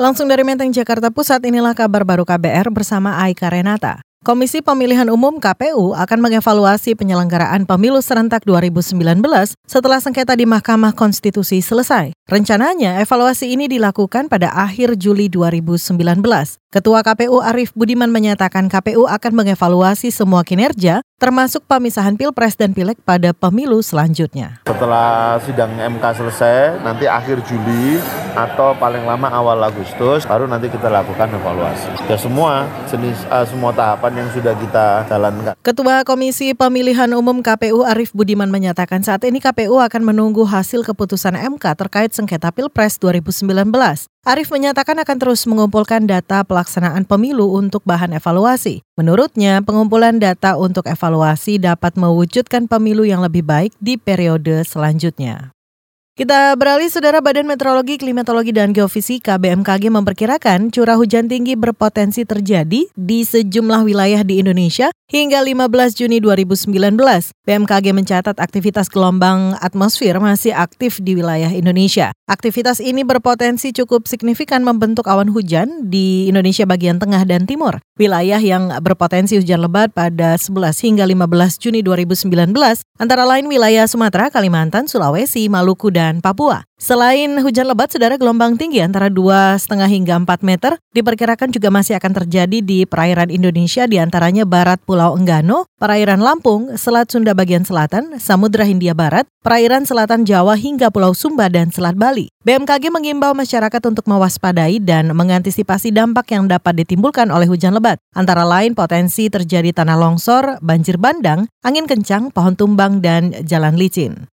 Langsung dari Menteng, Jakarta Pusat, inilah kabar baru KBR bersama Aika Renata. Komisi Pemilihan Umum KPU akan mengevaluasi penyelenggaraan pemilu serentak 2019 setelah sengketa di Mahkamah Konstitusi selesai. Rencananya, evaluasi ini dilakukan pada akhir Juli 2019. Ketua KPU Arief Budiman menyatakan KPU akan mengevaluasi semua kinerja, termasuk pemisahan Pilpres dan Pileg pada pemilu selanjutnya. Setelah sidang MK selesai, nanti akhir Juli atau paling lama awal Agustus, baru nanti kita lakukan evaluasi. Ya semua jenis, uh, semua tahapan yang sudah kita jalankan. Ketua Komisi Pemilihan Umum KPU Arief Budiman menyatakan saat ini KPU akan menunggu hasil keputusan MK terkait sengketa Pilpres 2019. Arief menyatakan akan terus mengumpulkan data pelaksanaan pemilu untuk bahan evaluasi. Menurutnya, pengumpulan data untuk evaluasi dapat mewujudkan pemilu yang lebih baik di periode selanjutnya. Kita beralih, Saudara Badan Meteorologi, Klimatologi, dan Geofisika BMKG memperkirakan curah hujan tinggi berpotensi terjadi di sejumlah wilayah di Indonesia hingga 15 Juni 2019. BMKG mencatat aktivitas gelombang atmosfer masih aktif di wilayah Indonesia. Aktivitas ini berpotensi cukup signifikan membentuk awan hujan di Indonesia bagian tengah dan timur. Wilayah yang berpotensi hujan lebat pada 11 hingga 15 Juni 2019 antara lain wilayah Sumatera, Kalimantan, Sulawesi, Maluku, dan dan Papua. Selain hujan lebat, saudara gelombang tinggi antara 2,5 hingga 4 meter diperkirakan juga masih akan terjadi di perairan Indonesia di antaranya barat Pulau Enggano, perairan Lampung, Selat Sunda bagian selatan, Samudra Hindia Barat, perairan selatan Jawa hingga Pulau Sumba dan Selat Bali. BMKG mengimbau masyarakat untuk mewaspadai dan mengantisipasi dampak yang dapat ditimbulkan oleh hujan lebat, antara lain potensi terjadi tanah longsor, banjir bandang, angin kencang, pohon tumbang, dan jalan licin.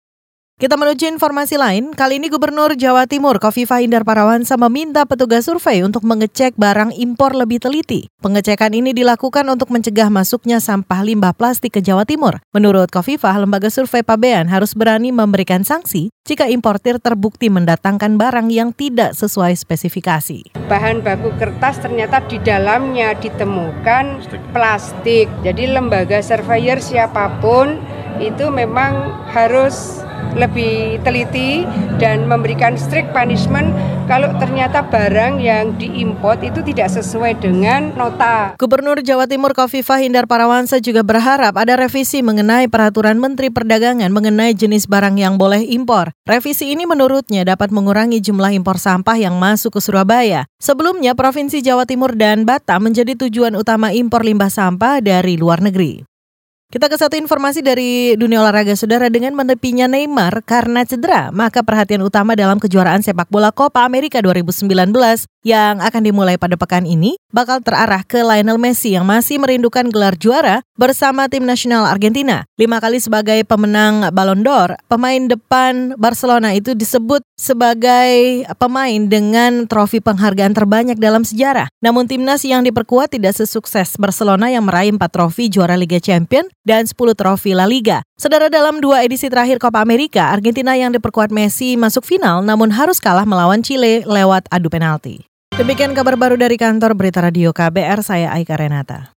Kita menuju informasi lain, kali ini Gubernur Jawa Timur Kofifa Indar Parawansa meminta petugas survei untuk mengecek barang impor lebih teliti. Pengecekan ini dilakukan untuk mencegah masuknya sampah limbah plastik ke Jawa Timur. Menurut Kofifa, lembaga survei Pabean harus berani memberikan sanksi jika importir terbukti mendatangkan barang yang tidak sesuai spesifikasi. Bahan baku kertas ternyata di dalamnya ditemukan plastik. Jadi lembaga surveyor siapa pun itu memang harus lebih teliti dan memberikan strict punishment kalau ternyata barang yang diimpor itu tidak sesuai dengan nota. Gubernur Jawa Timur Kofifah Hindar Parawansa juga berharap ada revisi mengenai peraturan Menteri Perdagangan mengenai jenis barang yang boleh impor. Revisi ini menurutnya dapat mengurangi jumlah impor sampah yang masuk ke Surabaya. Sebelumnya, Provinsi Jawa Timur dan Batam menjadi tujuan utama impor limbah sampah dari luar negeri. Kita ke satu informasi dari dunia olahraga saudara dengan menepinya Neymar karena cedera, maka perhatian utama dalam kejuaraan sepak bola Copa America 2019 yang akan dimulai pada pekan ini bakal terarah ke Lionel Messi yang masih merindukan gelar juara bersama tim nasional Argentina. Lima kali sebagai pemenang Ballon d'Or, pemain depan Barcelona itu disebut sebagai pemain dengan trofi penghargaan terbanyak dalam sejarah. Namun timnas yang diperkuat tidak sesukses Barcelona yang meraih empat trofi juara Liga Champions dan 10 trofi La Liga. Saudara dalam dua edisi terakhir Copa America, Argentina yang diperkuat Messi masuk final namun harus kalah melawan Chile lewat adu penalti. Demikian kabar baru dari kantor Berita Radio KBR, saya Aika Renata.